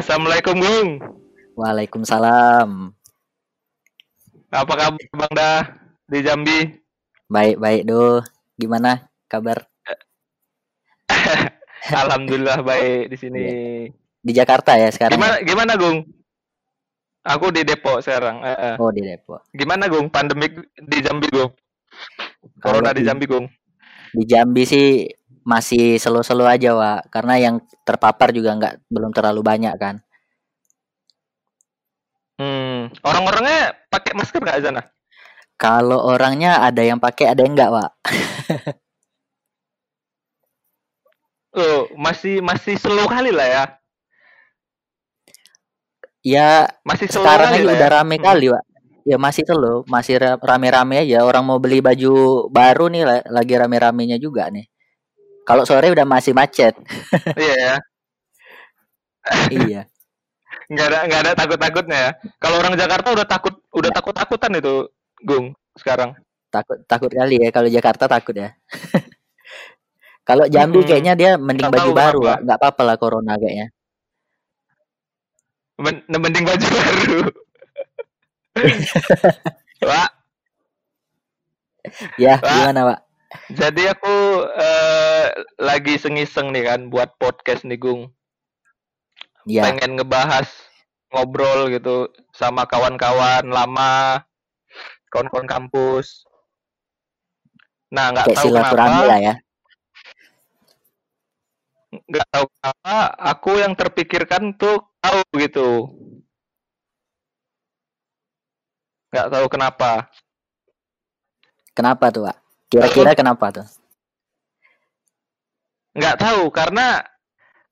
Assalamualaikum Gung. Waalaikumsalam. Apa kabar Bang Dah di Jambi? Baik baik do. Gimana kabar? Alhamdulillah baik di sini. Di Jakarta ya sekarang. Gimana ya? gimana Gung? Aku di Depok sekarang. Eh. Oh di Depok. Gimana Gung pandemik di Jambi Gung? Corona di- Jambi Gung. Di Jambi sih masih selo-selo aja Wak. Karena yang terpapar juga nggak belum terlalu banyak kan. Hmm, orang-orangnya pakai masker nggak sana? Kalau orangnya ada yang pakai ada yang enggak Wak. Oh, masih masih slow kali lah ya. Ya Masih sekarang kali aja lah udah ya. rame Hmm. kali Wak. Ya masih selo, masih ra- rame-rame aja. Orang mau beli baju baru nih la- lagi rame-ramenya juga nih. Kalau sore udah masih macet. Iya ya. iya. Nggak ada nggak ada takut-takutnya ya. Kalau orang Jakarta udah takut udah takut-takutan itu Gung sekarang. takut takut kali ya kalau Jakarta takut ya kalau Jambi Mm-mm. kayaknya dia mending baju baru nggak apa-apa lah corona kayaknya Men- mending baju baru. Wah, ya Wak. gimana pak jadi aku eh, lagi sengiseng nih kan buat podcast nih Gung. ya Pengen ngebahas ngobrol gitu sama kawan-kawan lama, kawan-kawan kampus. Nah, nggak tahu kenapa, lah ya nggak tahu kenapa aku yang terpikirkan tuh tahu gitu. Nggak tahu kenapa. kenapa tuh pak kira-kira kenapa tuh Nggak tahu karena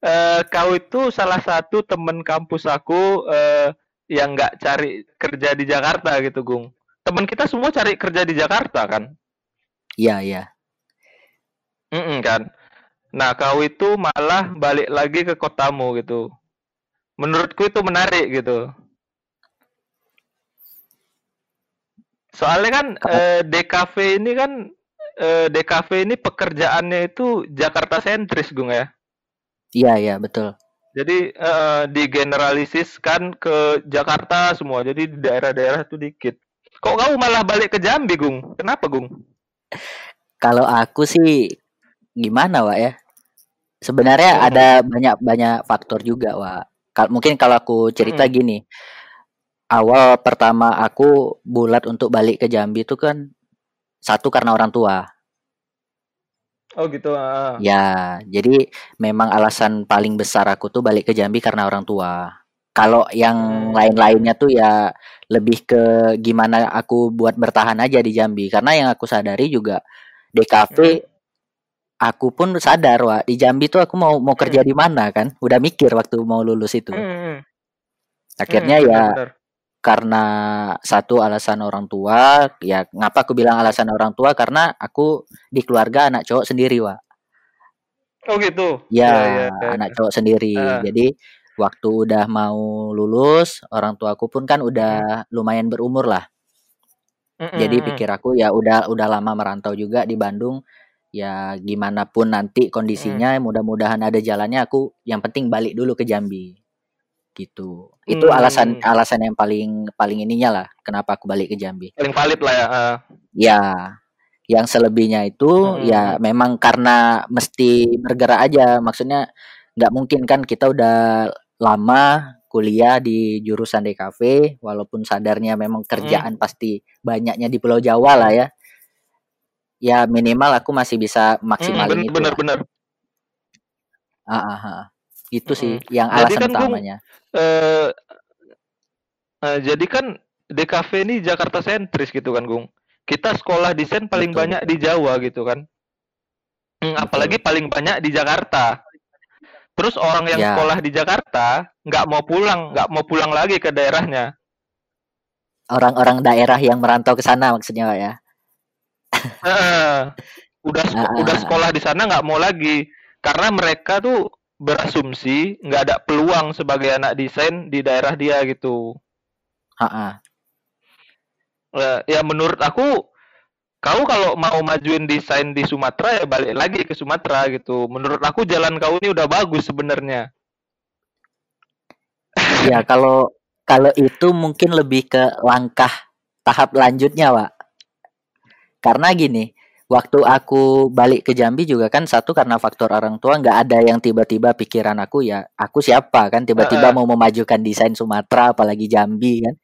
eh, kau itu salah satu temen kampus aku eh, yang nggak cari kerja di Jakarta gitu, Gung. Temen kita semua cari kerja di Jakarta kan, iya iya Mm-mm, kan. Nah, kau itu malah balik lagi ke kotamu gitu. Menurutku itu menarik gitu. Soalnya kan Ka- eh, DKV ini kan eh, DKV ini pekerjaannya itu Jakarta sentris, Gung ya. iya iya betul Jadi eh, digeneralisiskan ke Jakarta semua. Jadi di daerah-daerah itu dikit. Kok kamu malah balik ke Jambi, Gung? Kenapa, Gung? kalau aku sih gimana Wak ya sebenarnya Mhm. ada banyak banyak faktor juga Wak Kal- mungkin kalau aku cerita Mhm. gini awal pertama aku bulat untuk balik ke Jambi itu kan satu karena orang tua Oh gitu. ah. Ya, jadi memang alasan paling besar aku tuh balik ke Jambi karena orang tua. Kalau yang Hmm. lain-lainnya tuh ya lebih ke gimana aku buat bertahan aja di Jambi. Karena yang aku sadari juga DKV aku pun sadar wah di Jambi tuh aku mau mau kerja di mana kan. Udah mikir waktu mau lulus itu. Hmm, hmm, Akhirnya hmm, ya benar-benar. Karena satu alasan orang tua, ya ngapa aku bilang alasan orang tua karena aku di keluarga anak cowok sendiri, Wak. Oh gitu. Ya, Ya, ya, ya. anak cowok sendiri. Ah. Jadi waktu udah mau lulus, orang tuaku pun kan udah lumayan berumur lah. Mm, Jadi mm, mm. pikir aku ya udah udah lama merantau juga di Bandung. Ya gimana pun nanti kondisinya, mudah-mudahan ada jalannya. Aku yang penting balik dulu ke Jambi. Gitu. Itu alasan Hmm. alasan yang paling paling ininya lah. Kenapa aku balik ke Jambi. paling valid lah ya. ah. Ya, yang selebihnya itu Hmm. ya memang karena mesti bergerak aja. Maksudnya nggak mungkin kan kita udah lama kuliah di jurusan DKV, walaupun sadarnya memang kerjaan pasti banyaknya di Pulau Jawa lah ya. Ya minimal aku masih bisa Hmm, maksimalin ben- itu. bener lah. bener. Ah, ah, ah. Itu sih Mm-mm. yang Jadi alasan kan, Gung, utamanya. Eh, eh, jadi kan DKV ini Jakarta sentris gitu kan, Gung. Kita sekolah desain paling Betul, banyak di Jawa gitu kan. Hmm, apalagi paling banyak di Jakarta. Terus orang yang Ya. sekolah di Jakarta nggak mau pulang, nggak mau pulang lagi ke daerahnya. Orang-orang daerah yang merantau ke sana maksudnya Pak ya. Heeh. udah Ah, ah, udah ah. sekolah di sana nggak mau lagi karena mereka tuh berasumsi nggak ada peluang sebagai anak desain di daerah dia gitu. Ah, ah. Eh, ya menurut aku kau kalau mau majuin desain di Sumatera ya balik lagi ke Sumatera gitu. Menurut aku jalan kau ini udah bagus sebenarnya. Ya kalau kalau itu mungkin lebih ke langkah tahap lanjutnya, Pak. Karena gini, waktu aku balik ke Jambi juga kan satu karena faktor orang tua nggak ada yang tiba-tiba pikiran aku ya aku siapa kan tiba-tiba mau memajukan desain Sumatera apalagi Jambi kan.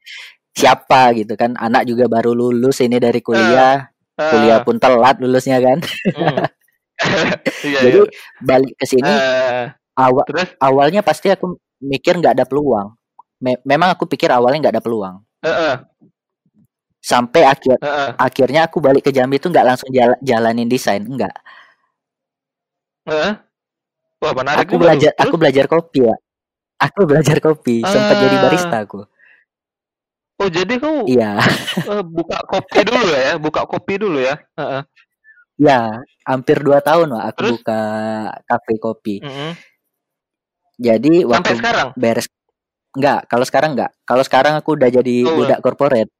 Siapa gitu kan anak juga baru lulus ini dari kuliah. Uh, kuliah pun telat lulusnya kan. Uh, iya, jadi iya. balik ke sini uh, awal awalnya pasti aku mikir nggak ada peluang. Me memang aku pikir awalnya nggak ada peluang. Uh, uh sampai akhir uh -uh. akhirnya aku balik ke Jambi itu nggak langsung jala, jalanin desain enggak uh, Wah, menarik aku belajar aku belajar kopi ya aku belajar kopi uh, sempat jadi barista aku. Oh jadi kau iya. uh, buka kopi dulu ya? Buka kopi dulu ya? Uh -uh. ya hampir dua tahun lah aku Terus? buka kafe kopi. Uh -huh. jadi waktu sampai sekarang? beres Enggak, kalau sekarang enggak. Kalau sekarang aku udah jadi oh, budak corporate.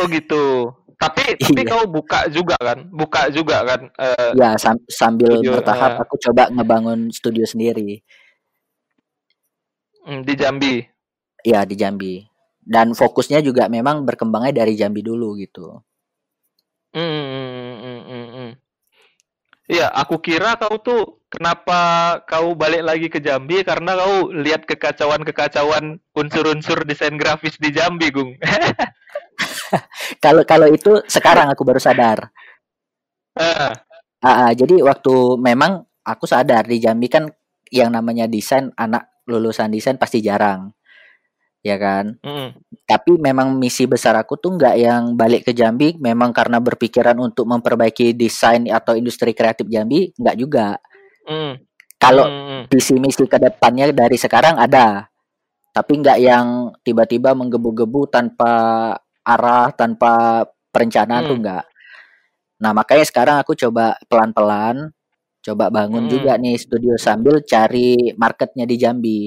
Oh gitu. Tapi tapi iya. kau buka juga kan? Buka juga kan? Uh, ya sam sambil studio, bertahap uh, aku coba ngebangun studio sendiri. Hmm, di Jambi. Ya di Jambi. Dan fokusnya juga memang berkembangnya dari Jambi dulu gitu. Hmm, hmm, hmm, hmm. hmm. Iya, aku kira kau tuh kenapa kau balik lagi ke Jambi karena kau lihat kekacauan-kekacauan unsur-unsur desain grafis di Jambi, Gung. Kalau kalau itu sekarang aku baru sadar. Uh. Uh, jadi waktu memang aku sadar di Jambi kan yang namanya desain anak lulusan desain pasti jarang ya kan mm. tapi memang misi besar aku tuh nggak yang balik ke Jambi memang karena berpikiran untuk memperbaiki desain atau industri kreatif Jambi nggak juga mm. kalau mm. visi misi ke depannya dari sekarang ada tapi nggak yang tiba-tiba menggebu-gebu tanpa arah tanpa perencanaan hmm. tuh enggak. Nah, makanya sekarang aku coba pelan-pelan coba bangun hmm. juga nih studio sambil cari marketnya di Jambi.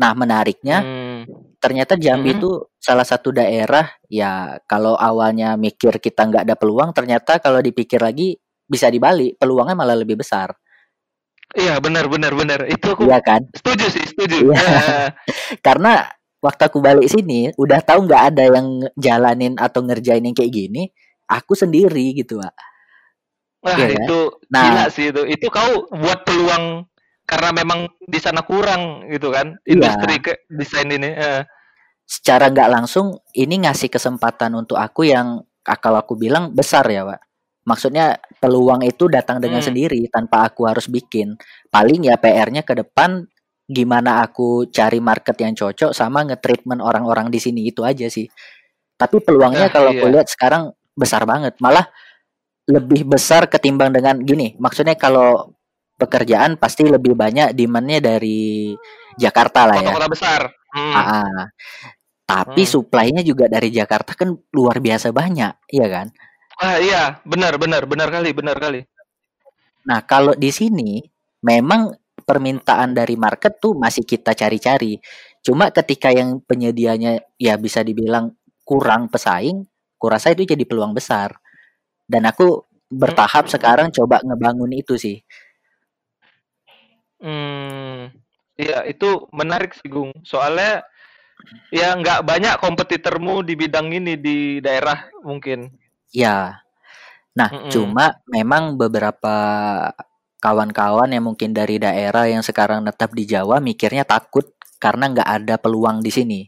Nah, menariknya hmm. ternyata Jambi hmm. itu salah satu daerah ya kalau awalnya mikir kita nggak ada peluang, ternyata kalau dipikir lagi bisa dibalik, peluangnya malah lebih besar. Iya, benar benar benar. Itu aku Iya kan? Setuju sih, setuju. Iya. Karena waktu aku balik sini udah tahu nggak ada yang jalanin atau ngerjain yang kayak gini aku sendiri gitu pak Wah ya, itu kan? nah, gila sih itu itu kau buat peluang karena memang di sana kurang gitu kan iya. industri iya. ke desain ini uh. secara nggak langsung ini ngasih kesempatan untuk aku yang kalau aku bilang besar ya pak maksudnya peluang itu datang dengan hmm. sendiri tanpa aku harus bikin paling ya PR-nya ke depan gimana aku cari market yang cocok sama nge-treatment orang-orang di sini itu aja sih. Tapi peluangnya nah, kalau iya. aku lihat sekarang besar banget. Malah lebih besar ketimbang dengan gini. Maksudnya kalau pekerjaan pasti lebih banyak demandnya dari Jakarta lah ya. Kota besar. Hmm. Ah, tapi hmm. supply-nya juga dari Jakarta kan luar biasa banyak, iya kan? Ah iya, benar benar benar kali, benar kali. Nah, kalau di sini memang permintaan dari market tuh masih kita cari-cari. Cuma ketika yang penyedianya ya bisa dibilang kurang pesaing, kurasa itu jadi peluang besar. Dan aku bertahap sekarang coba ngebangun itu sih. Hmm, ya itu menarik sih Gung. Soalnya ya nggak banyak kompetitormu di bidang ini di daerah mungkin. Ya. Nah, mm -mm. cuma memang beberapa kawan-kawan yang mungkin dari daerah yang sekarang tetap di Jawa mikirnya takut karena nggak ada peluang di sini.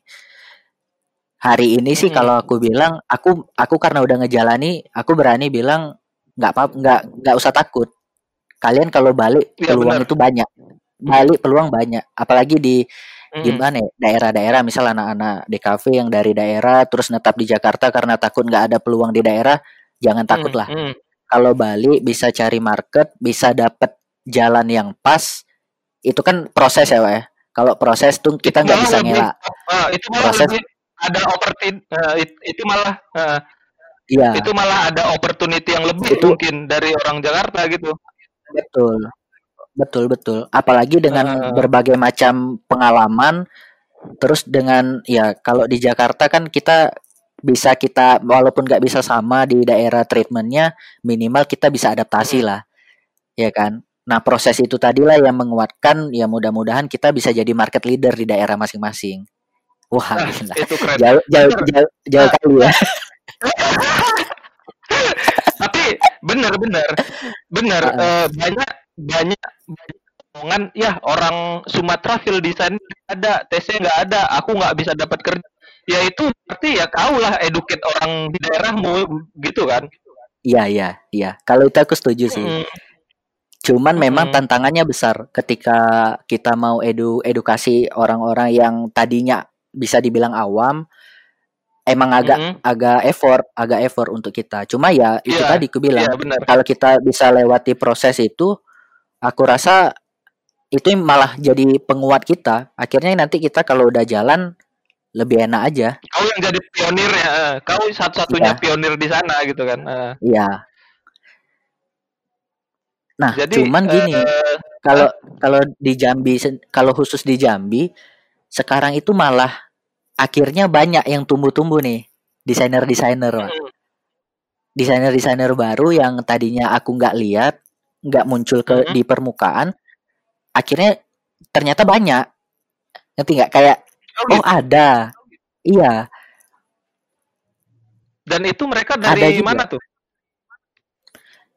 Hari ini sih hmm. kalau aku bilang aku aku karena udah ngejalani, aku berani bilang nggak apa nggak nggak usah takut. Kalian kalau balik ya, peluang bener. itu banyak. Balik peluang banyak, apalagi di hmm. gimana ya daerah-daerah misal anak-anak di kafe yang dari daerah terus netap di Jakarta karena takut nggak ada peluang di daerah jangan takut lah hmm, hmm kalau Bali bisa cari market, bisa dapat jalan yang pas, itu kan proses ya, Pak ya. Kalau proses tuh kita nggak bisa ngelak. Uh, itu malah proses lebih ada opportunity uh, it, itu malah uh, Iya. Itu malah ada opportunity yang lebih itu, mungkin dari orang Jakarta gitu. Betul. Betul, betul. Apalagi dengan uh, berbagai macam pengalaman terus dengan ya kalau di Jakarta kan kita bisa kita walaupun nggak bisa sama di daerah treatmentnya minimal kita bisa adaptasi hmm. lah ya kan Nah, proses itu tadilah yang menguatkan ya mudah-mudahan kita bisa jadi market leader di daerah masing-masing. Wah, Nah, gila. itu keren. Jauh jauh jauh, jauh Nah, kali ya. Tapi bener bener bener Heeh. eh, banyak banyak omongan ya orang Sumatera field design ada tesnya nggak ada aku nggak bisa dapat kerja ya itu berarti ya kau lah educate orang di daerahmu gitu kan Iya, iya, iya. Kalau itu aku setuju sih. Mm, Cuman memang mm, tantangannya besar ketika kita mau edu edukasi orang-orang yang tadinya bisa dibilang awam, emang agak mm. agak effort, agak effort untuk kita. Cuma ya itu Iya, tadi ku bilang, iya benar. kalau kita bisa lewati proses itu, aku rasa itu malah jadi penguat kita. Akhirnya nanti kita kalau udah jalan lebih enak aja. Kau yang jadi pionir ya, eh. kau satu-satunya Iya, pionir di sana gitu kan. eh. iya. Nah, Jadi cuman gini, eh kalau ah, kalau di Jambi, kalau khusus di Jambi, sekarang itu malah akhirnya banyak yang tumbuh-tumbuh nih, desainer-desainer, Wak. mm, Desainer-desainer baru yang tadinya aku nggak lihat, nggak muncul ke mm. di permukaan, akhirnya ternyata banyak. Ngerti nggak? Kayak, Oh oh gitu. ada, iya, Dan itu mereka ada dari juga. mana tuh?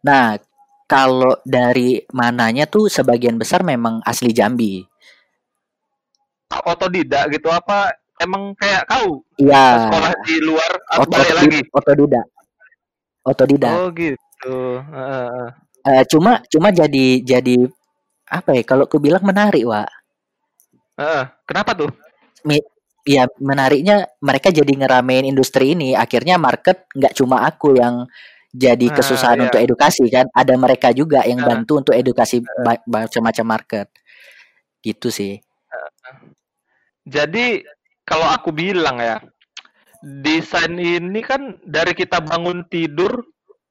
Nah, kalau dari mananya tuh sebagian besar memang asli Jambi. Otodidak gitu apa? Emang kayak kau Iya, sekolah di luar atau balik lagi? otodidak, otodidak. Oh gitu. Heeh. Eh, cuma cuma jadi jadi apa ya kalau aku bilang menarik Wak Heeh. Kenapa tuh? Ya menariknya mereka jadi ngeramein industri ini. Akhirnya market nggak cuma aku yang jadi Nah, kesusahan ya. untuk edukasi kan? Ada mereka juga yang Heeh. bantu untuk edukasi ba- macam-macam market. Gitu sih. Jadi kalau aku bilang ya, desain ini kan dari kita bangun tidur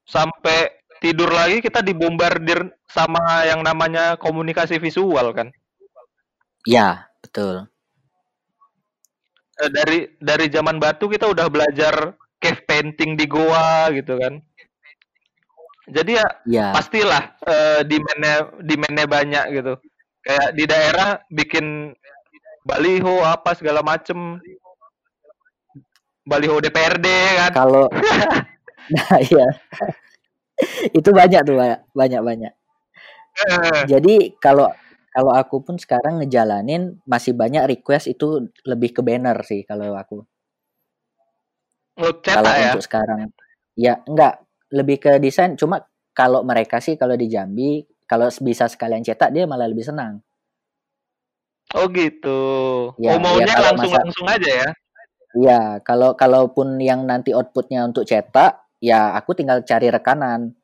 sampai tidur lagi kita dibombardir sama yang namanya komunikasi visual kan. ya betul Eh, dari dari zaman batu kita udah belajar cave painting di goa gitu kan. Jadi ya ya pastilah eh, demand-nya demand-nya banyak gitu. Kayak di daerah bikin baliho apa segala macem, baliho DPRD kan. kalau nah ya itu banyak tuh Wak. banyak banyak Eh, jadi kalau kalau aku pun sekarang ngejalanin masih banyak request itu lebih ke banner sih kalau aku Lu kalau ya. untuk sekarang ya enggak lebih ke desain cuma kalau mereka sih kalau di Jambi kalau bisa sekalian cetak dia malah lebih senang Oh gitu. Ya, oh maunya ya langsung masa- langsung aja ya. ya kalau kalaupun yang nanti outputnya untuk cetak ya aku tinggal cari rekanan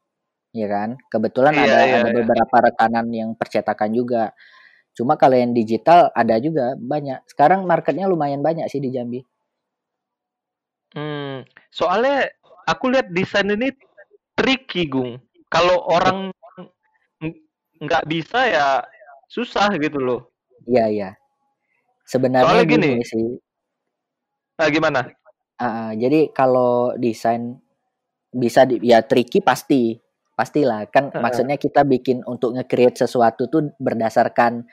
ya kan kebetulan Iya, ada iya, ada iya. beberapa rekanan yang percetakan juga cuma kalau yang digital ada juga banyak sekarang marketnya lumayan banyak sih di Jambi Hmm, soalnya aku lihat desain ini tricky, Gung. Kalau orang ng- nggak bisa ya susah gitu loh. iya iya sebenarnya Soalnya gini. gini sih Nah, gimana? Ah, jadi kalau desain bisa di, ya tricky pasti pastilah kan Heeh. maksudnya kita bikin untuk nge-create sesuatu tuh berdasarkan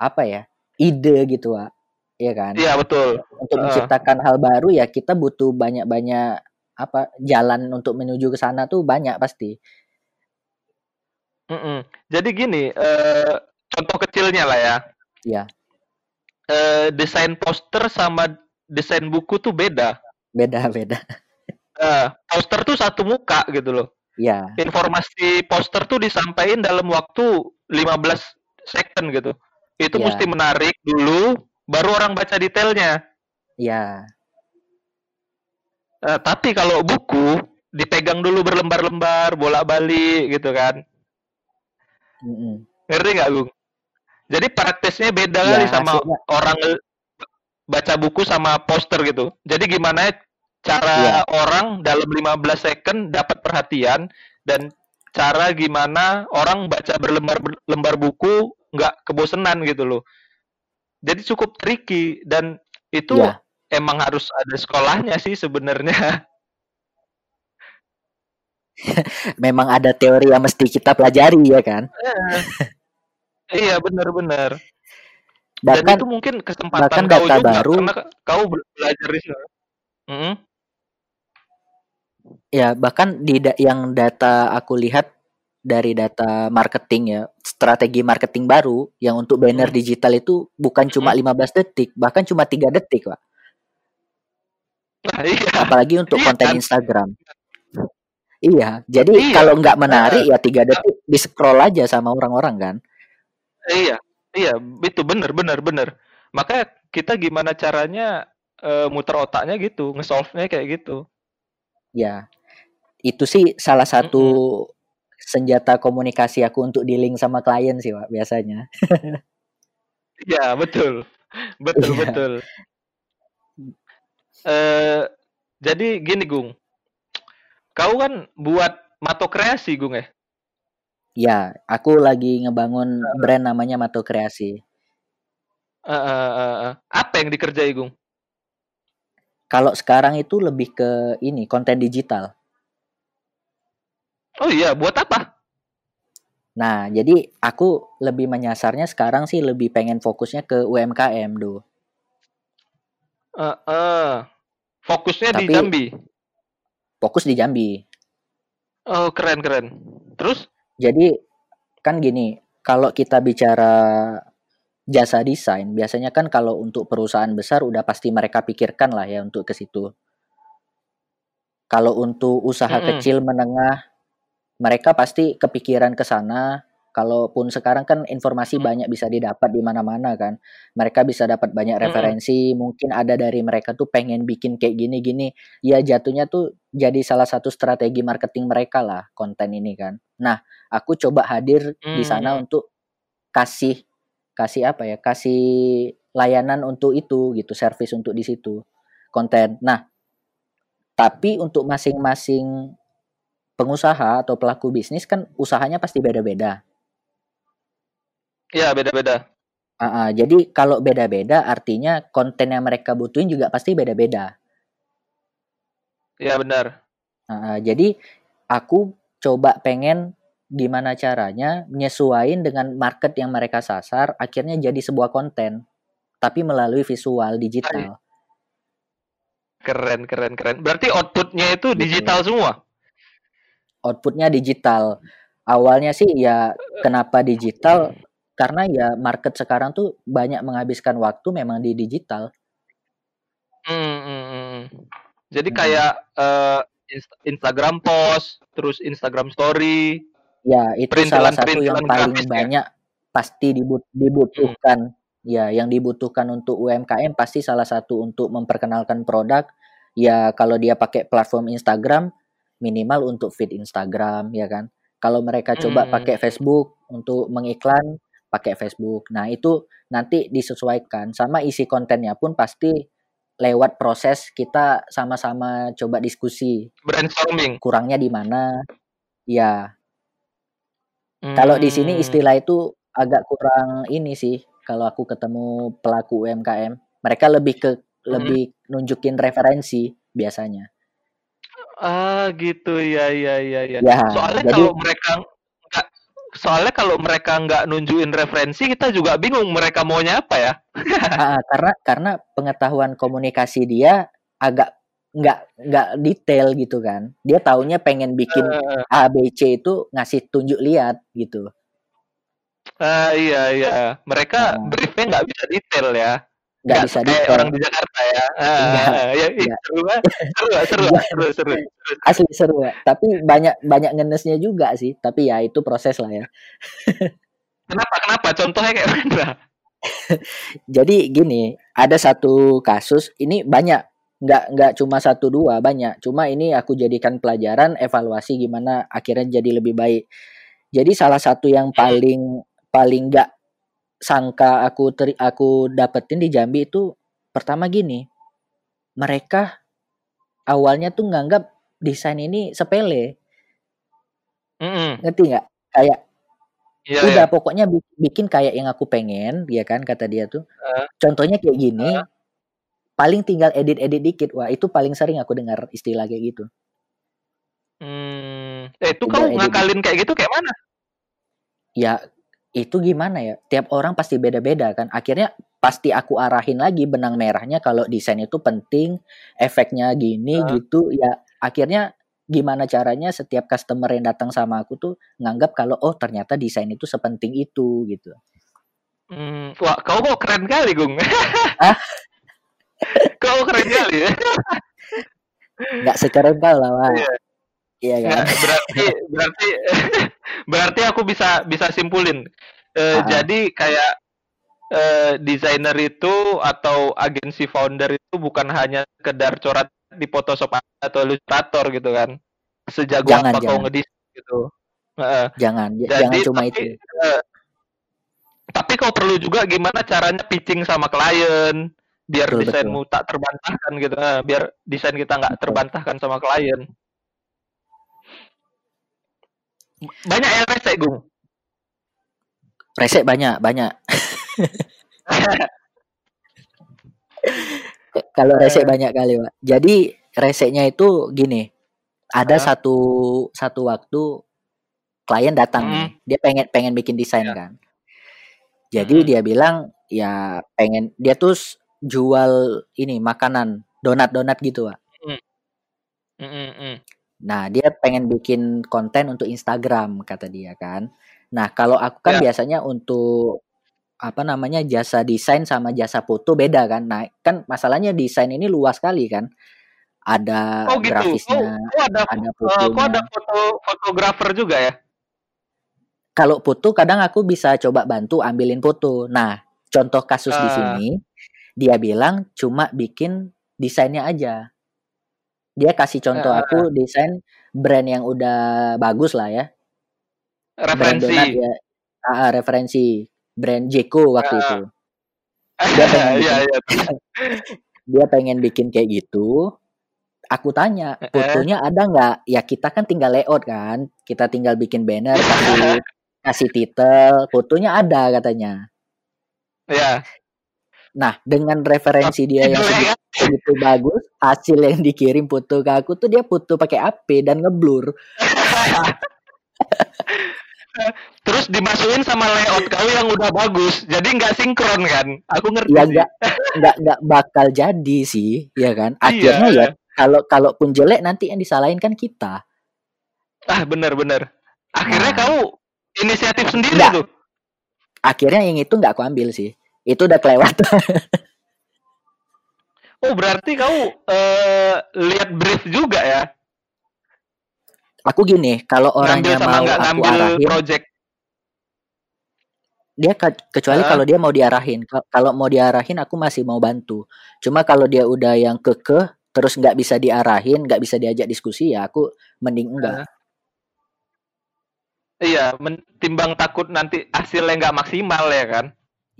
apa ya ide gitu Wak. Iya kan Iya betul. untuk Heeh. menciptakan hal baru ya kita butuh banyak-banyak apa jalan untuk menuju ke sana tuh banyak pasti Mm-mm. Jadi gini, eh, contoh kecilnya lah ya. Iya. Eh, desain poster sama desain buku tuh beda. beda-beda Eh, poster tuh satu muka gitu loh. Ya Informasi poster tuh disampaikan dalam waktu 15 second gitu. Itu Iya. mesti menarik dulu, baru orang baca detailnya. ya Eh, tapi kalau buku dipegang dulu berlembar-lembar, bolak-balik gitu kan. mm-mm. Ngerti nggak, Gung? Jadi praktisnya beda Ya, kali sama hasilnya- orang baca buku sama poster gitu. Jadi gimana cara Iya. orang dalam 15 second dapat perhatian dan cara gimana orang baca berlembar-lembar buku nggak kebosenan gitu loh. Jadi cukup tricky dan itu Iya. emang harus ada sekolahnya sih sebenarnya. memang ada teori yang mesti kita pelajari ya kan Eh, iya benar-benar. Dan itu mungkin kesempatan bahkan kau data juga baru karena ka- kau be- belajar di sana. Ya bahkan di da- yang data aku lihat dari data marketing ya strategi marketing baru yang untuk banner Hmm. digital itu bukan cuma Hmm. 15 detik bahkan cuma tiga detik pak Nah, iya. apalagi untuk Iya konten kan? Instagram iya jadi Iya. kalau nggak menarik Eh, ya tiga detik di scroll aja sama orang-orang kan Iya, iya, itu benar, benar, benar. Makanya kita gimana caranya eh, muter otaknya gitu, nge-solve-nya kayak gitu. ya itu sih salah satu senjata komunikasi aku untuk dealing sama klien sih pak biasanya Iya, betul. Betul, Iya. betul. Eh, jadi gini, Gung. Kau kan buat Mato Kreasi, Gung ya? ya aku lagi ngebangun brand namanya Mato Kreasi Eh, eh, eh, eh. Apa yang dikerjai, Gung? Kalau sekarang itu lebih ke ini konten digital. Oh iya, buat apa? Nah, jadi aku lebih menyasarnya sekarang sih lebih pengen fokusnya ke UMKM do. Eh, eh. Fokusnya di Tapi- Jambi. Fokus di Jambi. Oh, keren, keren. Terus? Jadi kan gini, kalau kita bicara jasa desain, biasanya kan kalau untuk perusahaan besar udah pasti mereka pikirkan lah ya untuk ke situ. Kalau untuk usaha Mm-mm. kecil menengah, mereka pasti kepikiran ke sana. Kalaupun sekarang kan informasi Mm. banyak bisa didapat di mana-mana kan. Mereka bisa dapat banyak Mm-mm. referensi, mungkin ada dari mereka tuh pengen bikin kayak gini-gini. Ya jatuhnya tuh jadi salah satu strategi marketing mereka lah konten ini kan. Nah, aku coba hadir di sana Hmm. untuk kasih kasih apa ya? Kasih layanan untuk itu gitu, service untuk di situ. Konten. Nah, tapi untuk masing-masing pengusaha atau pelaku bisnis kan usahanya pasti beda-beda. Ya, beda-beda. Ah, ah, jadi kalau beda-beda artinya konten yang mereka butuhin juga pasti beda-beda. Ya, benar. Ah, ah, jadi aku coba pengen gimana caranya menyesuaikan dengan market yang mereka sasar akhirnya jadi sebuah konten tapi melalui visual digital. Keren, keren, keren. Berarti outputnya itu digital semua? Outputnya digital. Awalnya sih ya kenapa digital? Karena ya market sekarang tuh banyak menghabiskan waktu memang di digital. Hmm, hmm, hmm. Jadi Hmm. kayak eh, Inst- Instagram post, terus Instagram story. Ya, itu salah satu yang paling grafis ya? banyak pasti dibut- dibutuhkan. Ya, yang dibutuhkan untuk UMKM pasti salah satu untuk memperkenalkan produk. Ya, kalau dia pakai platform Instagram, minimal untuk feed Instagram, ya kan. Kalau mereka coba Hmm. pakai Facebook untuk mengiklan, pakai Facebook. Nah, itu nanti disesuaikan sama isi kontennya pun pasti lewat proses kita sama-sama coba diskusi. Brainstorming. Kurangnya di mana? Ya, kalau di sini Hmm. istilah itu agak kurang ini sih. Kalau aku ketemu pelaku UMKM, mereka lebih ke lebih nunjukin referensi biasanya. Ah, gitu. Ya, ya, ya, ya. Ya, Soalnya jadi kalau mereka nggak, soalnya kalau mereka nggak nunjukin referensi, kita juga bingung mereka maunya apa ya. ah, karena karena pengetahuan komunikasi dia agak nggak nggak detail gitu kan. Dia taunya pengen bikin Eh, A B C itu ngasih tunjuk lihat gitu. ah, iya, iya. Mereka Nah. briefnya nggak bisa detail ya. Nggak bisa kayak detail. orang di Jakarta ya. Ah, Nggak, ah, ya, ih, nggak. seru. Seru seru ah, seru, seru. Asli seru ya. Tapi banyak banyak ngenesnya juga sih. Tapi ya itu proses lah ya. Kenapa? Kenapa? Contohnya kayak mana? Jadi gini, ada satu kasus ini banyak nggak nggak cuma satu dua banyak. Cuma ini aku jadikan pelajaran evaluasi gimana akhirnya jadi lebih baik. Jadi salah satu yang paling paling nggak sangka aku teri, aku dapetin di Jambi itu pertama gini, mereka awalnya tuh nganggap desain ini sepele, Mm-mm. ngerti nggak? Kayak Iya, udah iya. pokoknya bi- bikin kayak yang aku pengen, ya kan kata dia tuh. Eh. Contohnya kayak gini, paling tinggal edit-edit dikit. Wah, itu paling sering aku dengar istilah kayak gitu. Hmm. Hmm. Eh, itu kau edit. ngakalin kayak gitu kayak mana? Ya itu gimana ya? Tiap orang pasti beda-beda kan. Akhirnya pasti aku arahin lagi benang merahnya kalau desain itu penting, efeknya gini Heeh. gitu. Ya akhirnya gimana caranya setiap customer yang datang sama aku tuh nganggap kalau oh ternyata desain itu sepenting itu gitu. Hmm. Wah, kau kok keren kali, Gung. Ah? kau keren kali ya. Nggak sekeren kau lah, Wak. Iya. Iya kan? Nggak, berarti berarti berarti aku bisa bisa simpulin. Eh, Ah. jadi kayak eh, desainer itu atau agensi founder itu bukan hanya sekedar coret di Photoshop atau Illustrator gitu kan. Sejago Jangan, apa kau jangan. ngedesain gitu. Heeh. Jangan, j- Jadi jangan cuma tapi, itu. eh, tapi kau perlu juga gimana caranya pitching sama klien biar Betul, desainmu tak terbantahkan gitu. Eh, biar desain kita nggak terbantahkan sama klien. Banyak yang rese, Gung. Resek banyak, banyak. Kalau resek Eh. banyak kali, Pak. Jadi reseknya itu gini. Ada Ah. satu satu waktu klien datang Mm. nih. Dia pengen pengen bikin desain Ya. kan. Jadi Mm. dia bilang ya pengen dia tuh jual ini makanan, donat-donat gitu, Pak. Mm, mm, mm. Nah, dia pengen bikin konten untuk Instagram kata dia kan. Nah, kalau aku kan Ya. biasanya untuk apa namanya jasa desain sama jasa foto beda kan. Nah, kan masalahnya desain ini luas sekali kan. Ada Oh gitu. Grafisnya, oh ada ada eh, kok ada fotonya. foto fotografer juga ya? Kalau foto kadang aku bisa coba bantu ambilin foto. Nah, contoh kasus di Ah. sini dia bilang cuma bikin desainnya aja. Dia kasih contoh Ah, aku desain brand yang udah bagus lah ya. Brand donat Referensi. ya. Ah, referensi brand Jeko waktu Ah. itu. Dia pengen Iya, bikin iya. dia pengen bikin kayak gitu. Aku tanya, fotonya ada nggak? Ya kita kan tinggal layout kan. Kita tinggal bikin banner, kasih kasih title, fotonya ada katanya. Iya. Nah, dengan referensi dia yang kan? segitu bagus, hasil yang dikirim foto ke aku tuh dia foto pakai HP dan ngeblur. Terus dimasukin sama layout kau yang udah bagus. Jadi nggak sinkron kan? Aku ngerti Ya nggak nggak nggak bakal jadi sih, ya kan? Akhirnya Iya. ya kalau kalaupun jelek nanti yang disalahin kan kita. Ah, bener-bener. Akhirnya Nah. kau inisiatif sendiri Nggak. tuh. Akhirnya yang itu nggak aku ambil sih. Itu udah kelewatan. Oh, berarti kau eh, lihat brief juga ya? Aku gini, kalau Ngambil orangnya sama mau nggak aku ngambil arahin, project. dia ke- kecuali Heeh. kalau dia mau diarahin. Ka- Kalau mau diarahin aku masih mau bantu. Cuma kalau dia udah yang kekeh terus nggak bisa diarahin, nggak bisa diajak diskusi ya aku mending enggak. Iya, men- timbang takut nanti hasilnya nggak maksimal ya kan?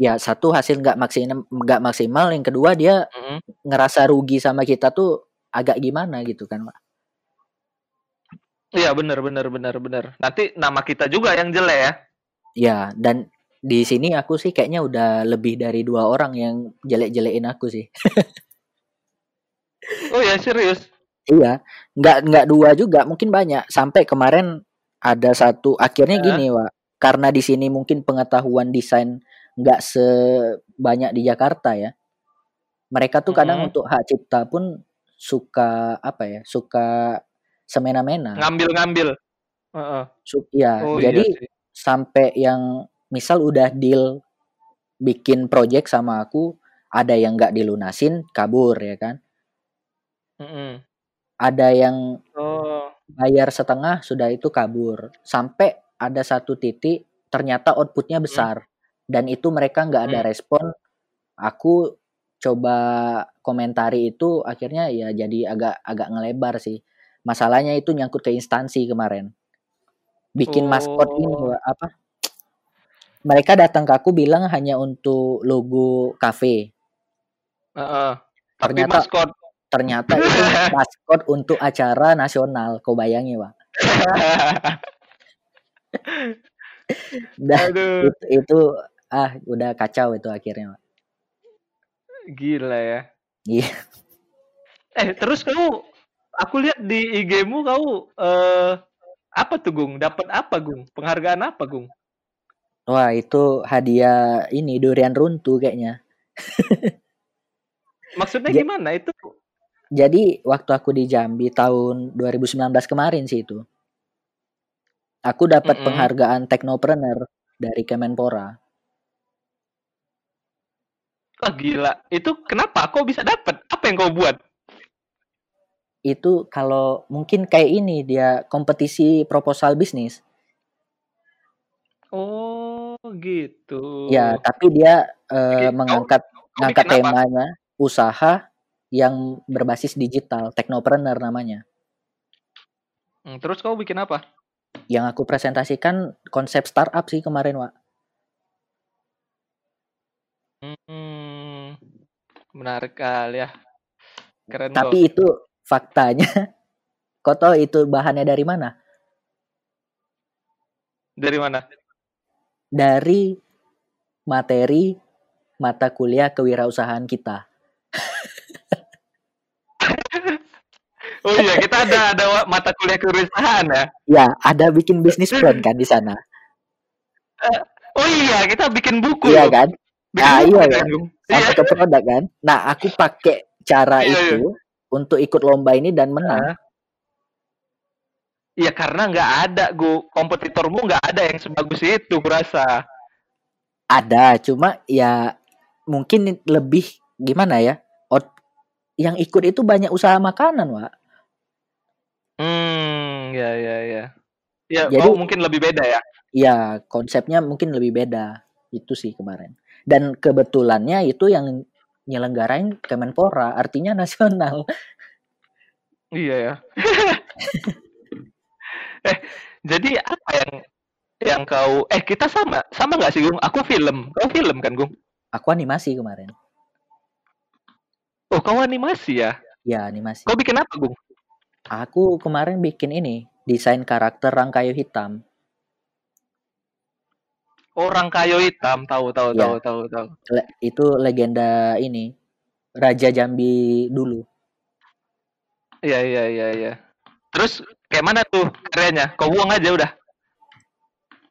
Ya satu hasil nggak maksimal nggak maksimal, yang kedua dia Mm-mm. ngerasa rugi sama kita tuh agak gimana gitu kan, Pak. Iya, bener, bener, bener, bener. Nanti nama kita juga yang jelek ya? Ya, dan di sini aku sih kayaknya udah lebih dari dua orang yang jelek-jelekin aku sih. Oh ya serius? Iya, nggak nggak dua juga, mungkin banyak. Sampai kemarin ada satu akhirnya Heeh. gini, Wak. Karena di sini mungkin pengetahuan desain nggak sebanyak di Jakarta ya. Mereka tuh kadang Mm-mm. untuk hak cipta pun suka apa ya? Suka semena-mena. Ngambil-ngambil. Heeh. Su- ya, Oh jadi iya sih. sampai yang misal udah deal bikin project sama aku, ada yang nggak dilunasin, kabur ya kan. Mm-mm. Ada yang Oh. bayar setengah sudah itu kabur sampai ada satu titik ternyata outputnya Hmm. besar dan itu mereka nggak ada Hmm. respon aku coba komentari itu akhirnya ya jadi agak agak ngelebar sih masalahnya itu nyangkut ke instansi kemarin bikin maskot ini Oh. Apa mereka datang ke aku bilang hanya untuk logo cafe Heeh. Tapi ternyata maskot. ternyata itu maskot untuk acara nasional kau bayangin pak Aduh, itu, itu ah udah kacau itu akhirnya Pak. gila ya. Iya. Eh, terus kamu aku lihat di IG-mu kau eh Apa tuh Gung? Dapat apa Gung? Penghargaan apa Gung? Wah, itu hadiah ini durian runtuh kayaknya. Maksudnya Ja- gimana itu? Jadi waktu aku di Jambi tahun 2019 kemarin sih itu. Aku dapat Mm-mm. penghargaan Technopreneur dari Kemenpora. Wah gila. Itu kenapa? Kok bisa dapat? Apa yang kau buat? Itu kalau mungkin kayak ini dia kompetisi proposal bisnis. Oh gitu. Ya, tapi dia eh, Bikin- mengangkat Kau ngangkat bikin apa? temanya usaha yang berbasis digital, Technopreneur namanya. Hmm, terus kau bikin apa? Yang aku presentasikan konsep startup sih kemarin, Wak. Hmm, menarik kali ya. Keren Tapi itu faktanya. Kau tahu itu bahannya dari mana? Dari mana? Dari materi mata kuliah kewirausahaan kita. Oh iya, kita ada ada mata kuliah kewirausahaan ya. Ya, ada bikin bisnis plan kan di sana. Oh iya, kita bikin buku. Iya loh. kan? Ah, buku iya kan? Iya. Sampai ke produk kan. Nah, aku pakai cara Iya, itu untuk ikut lomba ini dan menang. Iya karena nggak ada gu kompetitormu nggak ada yang sebagus itu kurasa. Ada, cuma ya mungkin lebih gimana ya? Ot- yang ikut itu banyak usaha makanan, Wak. Hmm, ya ya ya. Ya, Jadi- kau mungkin lebih beda ya. Ya, konsepnya mungkin lebih beda. Itu sih kemarin. Dan kebetulannya itu yang nyelenggarain Kemenpora, artinya nasional. Iya ya. eh, jadi apa yang yang kau eh kita sama sama nggak sih Gung? Aku film, kau film kan Gung? Aku animasi kemarin. Oh kau animasi ya? Ya, animasi. Kau bikin apa Gung? Aku kemarin bikin ini, desain karakter Rangkayo Hitam. Orang kayu hitam, tahu tahu Iya. tahu tahu tahu. Le- itu legenda ini, Raja Jambi dulu. Iya iya iya iya. Terus kayak mana tuh karyanya? Kau buang aja udah.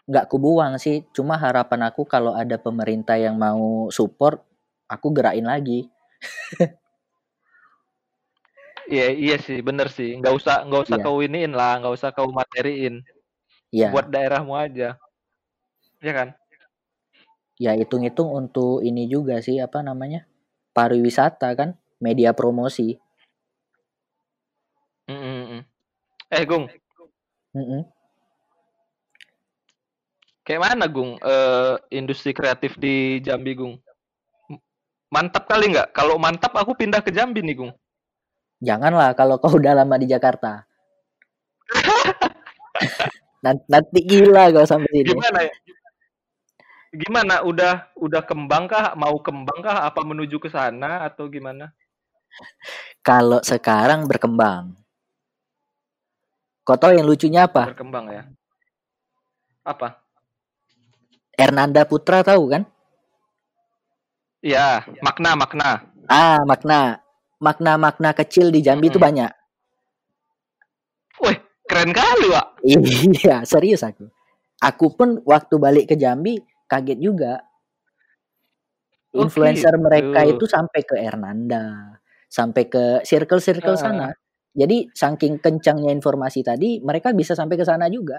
Nggak kubuang sih, cuma harapan aku kalau ada pemerintah yang mau support, aku gerakin lagi. Iya iya sih, bener sih. Nggak usah nggak usah Iya. kau iniin lah, nggak usah kau materiin. Ya, Buat daerahmu aja. Ya kan? ya hitung-hitung untuk ini juga sih, apa namanya? Pariwisata kan, media promosi. Mm, mm, mm. Eh Gung, Mm-mm. kayak mana Gung? Eh, industri kreatif di Jambi Gung? Mantap kali nggak? Kalau mantap aku pindah ke Jambi nih Gung. Janganlah kalau kau udah lama di Jakarta. Nan- Nanti gila kau sampai sini. Gimana ya? Gimana? Udah udah kembang kah? Mau kembang kah? Apa menuju ke sana atau gimana? Kalau sekarang berkembang. Kau tahu yang lucunya apa? Berkembang ya. Apa? Ernanda Putra tahu kan? Iya, makna makna. Ah, makna. Makna-makna kecil di Jambi itu Mm-mm. banyak. Wih, keren kali, Wak. Iya, serius aku. Aku pun waktu balik ke Jambi kaget juga. Oh, Influencer gitu. mereka itu sampai ke Ernanda, sampai ke circle-circle Ah. sana. Jadi saking kencangnya informasi tadi, mereka bisa sampai ke sana juga.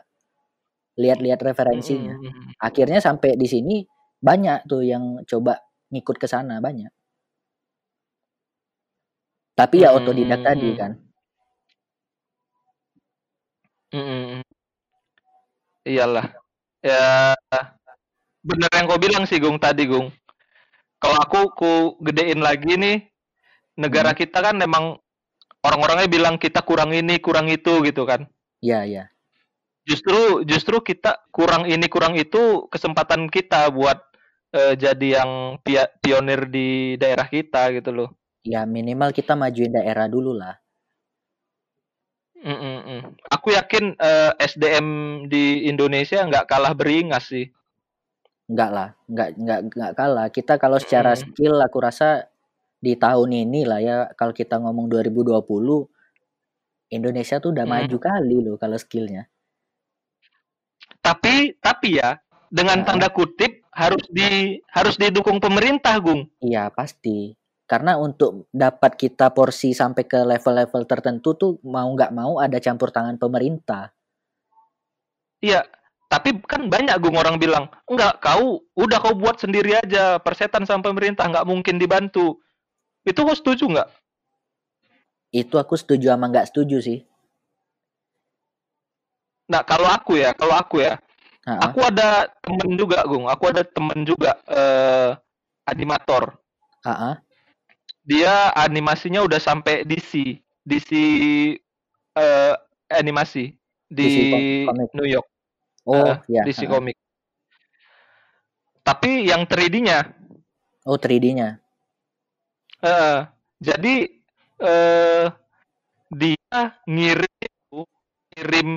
Lihat-lihat referensinya. Akhirnya sampai di sini banyak tuh yang coba ngikut ke sana banyak. Tapi ya otodidak Hmm, tadi hmm. kan. Mm, mm, mm. Iyalah. Ya, bener yang kau bilang sih, Gung, tadi, Gung. Kalau aku ku gedein lagi nih, negara Hmm. kita kan memang orang-orangnya bilang kita kurang ini, kurang itu gitu kan. Iya, iya. Justru justru kita kurang ini, kurang itu kesempatan kita buat eh, jadi yang pia- pionir di daerah kita gitu loh. Ya minimal kita majuin daerah dulu lah. Mm, mm. Aku yakin eh, SDM di Indonesia nggak kalah beringas sih. Enggak lah, enggak enggak enggak kalah. Kita kalau secara Mm. skill aku rasa di tahun ini lah ya kalau kita ngomong 2020 Indonesia tuh udah Mm. maju kali loh kalau skillnya. tapi tapi ya dengan Heeh. tanda kutip harus di harus didukung pemerintah, Gung. Iya, pasti. Karena untuk dapat kita porsi sampai ke level-level tertentu tuh mau nggak mau ada campur tangan pemerintah. Iya, tapi kan banyak gung orang bilang, enggak, kau udah kau buat sendiri aja, persetan sama pemerintah nggak mungkin dibantu. Itu kau setuju nggak? Itu aku setuju sama nggak setuju sih. Nah, kalau aku ya, kalau aku ya, Heeh. aku ada temen juga, Gung. Aku ada temen juga eh, animator. Heeh. Dia animasinya udah sampai DC, DC eh, animasi di DC. New York, Oh, eh, ya. DC heeh. komik. Tapi yang 3D-nya, Oh, 3D-nya. eh, jadi eh, dia ngirim ngirim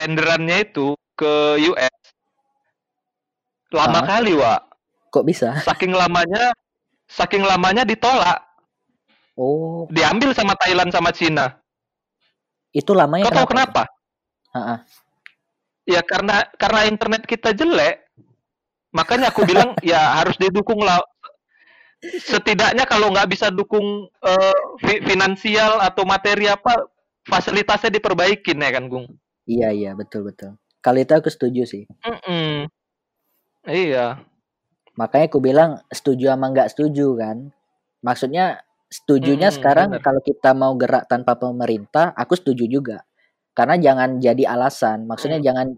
renderannya itu ke US lama Hah? kali, Wak. Kok bisa? Saking lamanya, saking lamanya ditolak, Oh, diambil sama Thailand sama Cina. itu lamanya Kau tahu kenapa? kenapa? Heeh. Ya karena karena internet kita jelek. Makanya aku bilang ya harus didukung lah. Setidaknya kalau nggak bisa dukung eh, fi- finansial atau materi apa, fasilitasnya diperbaikin ya kan, Gung. Iya, iya, betul, betul. Kalau itu aku setuju sih. Mm-mm. Iya. Makanya aku bilang setuju sama nggak setuju kan. Maksudnya setujunya Mm-mm, sekarang benar. kalau kita mau gerak tanpa pemerintah, aku setuju juga. Karena jangan jadi alasan. Maksudnya jangan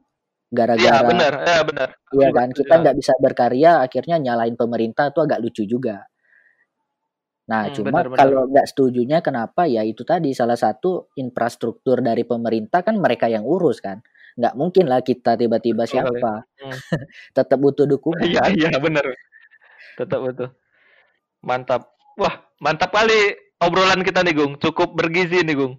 Iya gara-gara benar, ya benar. Iya kan, kita nggak bisa berkarya, akhirnya nyalain pemerintah tuh agak lucu juga. Nah, Hmm, cuma kalau nggak setujunya kenapa ya itu tadi salah satu infrastruktur dari pemerintah kan mereka yang urus kan. Nggak mungkin lah kita tiba-tiba siapa. Hmm. Tetap butuh dukungan. Iya iya benar. Tetap betul. Mantap. Wah mantap kali obrolan kita nih, Gung. Cukup bergizi nih, Gung.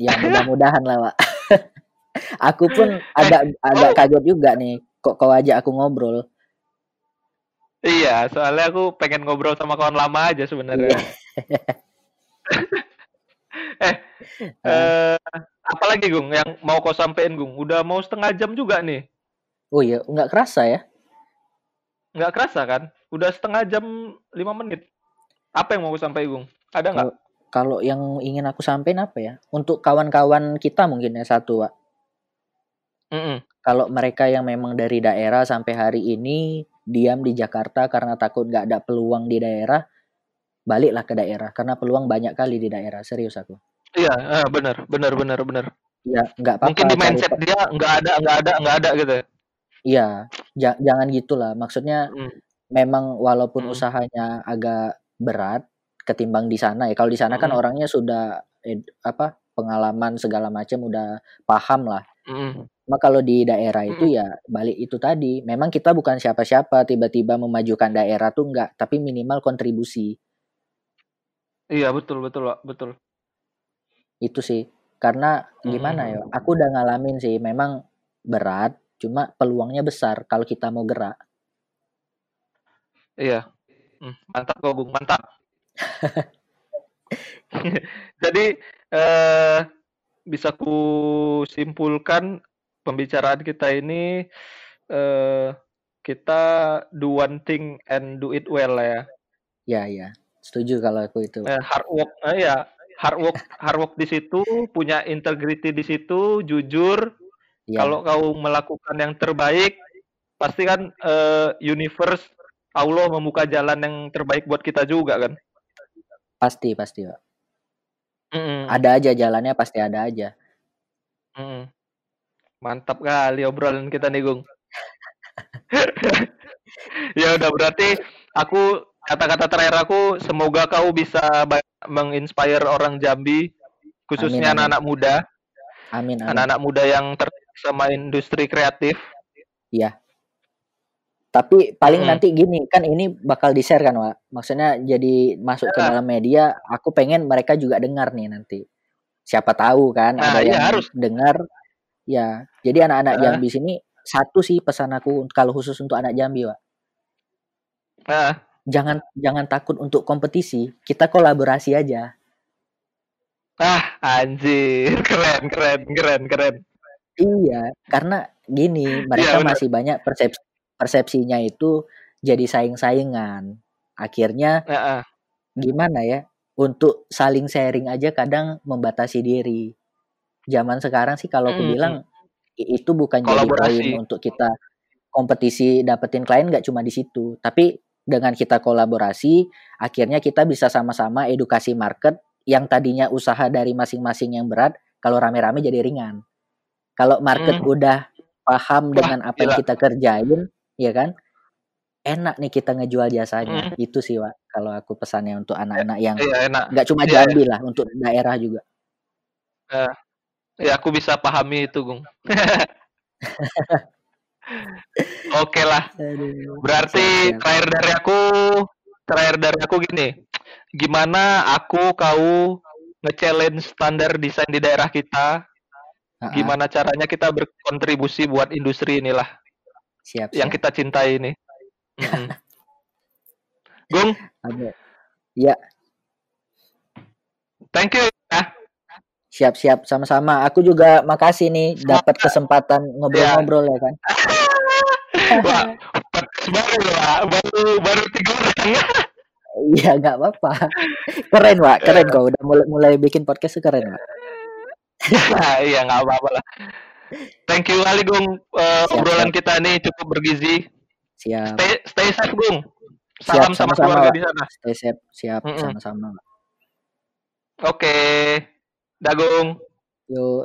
Ya mudah-mudahan lah, Pak. aku pun agak agak oh. kaget juga nih. Kok kau ajak aku ngobrol? Iya, soalnya aku pengen ngobrol sama kawan lama aja Iya. sebenarnya. eh, eh, apalagi Gung yang mau kau sampein Gung? Udah mau setengah jam juga nih. Oh iya, nggak kerasa ya? Nggak kerasa kan? Udah setengah jam lima menit. Apa yang mau kau sampai Gung? Ada nggak? Kalau yang ingin aku sampaikan apa ya? Untuk kawan-kawan kita mungkin ya satu, Pak. Mm-mm. kalau mereka yang memang dari daerah sampai hari ini diam di Jakarta karena takut nggak ada peluang di daerah, baliklah ke daerah karena peluang banyak kali di daerah. Serius aku. Iya, eh, benar, benar, benar, benar. Ya nggak apa-apa. Mungkin di mindset dia nggak ada, nggak ada, nggak ada gitu. ya. Iya, ja- jangan gitulah. Maksudnya Mm. memang walaupun Mm. usahanya agak berat ketimbang di sana ya. Kalau di sana kan Mm. orangnya sudah eh, apa pengalaman segala macam udah paham lah. Mm. Cuma kalau di daerah itu Mm. ya balik itu tadi. Memang kita bukan siapa-siapa tiba-tiba memajukan daerah tuh enggak, tapi minimal kontribusi. Iya betul, betul, betul. Itu sih. Karena gimana ya? Aku udah ngalamin sih memang berat, cuma peluangnya besar kalau kita mau gerak. Iya. Hmm, mantap kok, Gung. Mantap. Jadi eh bisa ku simpulkan pembicaraan kita ini eh kita do one thing and do it well lah ya. Ya ya. Setuju kalau aku itu. Eh, hard work, eh, ya. Hard work, hard work di situ, punya integrity di situ, jujur. Ya, Kalau kau melakukan yang terbaik, pasti kan eh, universe Allah membuka jalan yang terbaik buat kita juga kan. Pasti pasti, Pak. Mm-mm. Ada aja jalannya pasti ada aja. Mm. Mantap kali obrolan kita nih, Gung. ya udah berarti aku kata-kata terakhir aku semoga kau bisa menginspire orang Jambi khususnya anak-anak muda, Amin anak-anak muda yang tertarik sama industri kreatif. Tapi paling Mm-mm. nanti gini, kan ini bakal di-share kan, Wak. Maksudnya jadi masuk ke Ya. dalam media, aku pengen mereka juga dengar nih nanti. Siapa tahu kan Nah, ada iya, yang harus. dengar. Ya, jadi anak-anak Ah. Jambi sini satu sih pesan aku kalau khusus untuk anak Jambi, Wak. Nah, Jangan jangan takut untuk kompetisi, kita kolaborasi aja. ah anjir, keren, keren, keren, keren. Iya, karena gini, mereka Iya, benar. masih banyak persepsi persepsinya itu jadi saing-saingan. Akhirnya Heeh. gimana ya? Untuk saling sharing aja kadang membatasi diri. Zaman sekarang sih kalau aku Mhm. bilang itu bukan jadi poin untuk kita kompetisi dapetin klien nggak cuma di situ, tapi dengan kita kolaborasi, akhirnya kita bisa sama-sama edukasi market yang tadinya usaha dari masing-masing yang berat, kalau rame-rame jadi ringan. Kalau market Hmm. udah paham Wah, dengan apa yang kita kerjain, ya kan? Enak nih kita ngejual jasanya. Hmm. Itu sih, Wak, kalau aku pesannya untuk anak-anak yang Iya, enak. nggak cuma Iya, Jambi lah, untuk daerah juga. Eh, ya aku bisa pahami itu, Gung. Oke lah. Berarti terakhir dari aku, terakhir dari aku gini. Gimana aku kau nge-challenge standar desain di daerah kita? Gimana caranya kita berkontribusi buat industri inilah Siap, yang siap. kita cintai ini? Gung, Ada. Ya, thank you ya. siap-siap sama-sama. Aku juga makasih nih dapat kesempatan ngobrol-ngobrol ya kan. Wah, baru baru baru tiga orang. Iya, nggak apa-apa. Keren, Pak. Keren kok. Udah mulai mulai bikin podcast keren, Pak. Nah, iya nggak apa-apa lah. Thank you kali Gung, Eh, Siap, obrolan siap. kita nih cukup bergizi. Siap. Stay stay safe Gung. Siap, Salam sama sama-sama, keluarga di sana. Stay safe. Siap, sama-sama. Pak. Oke. Dagung. Yuk.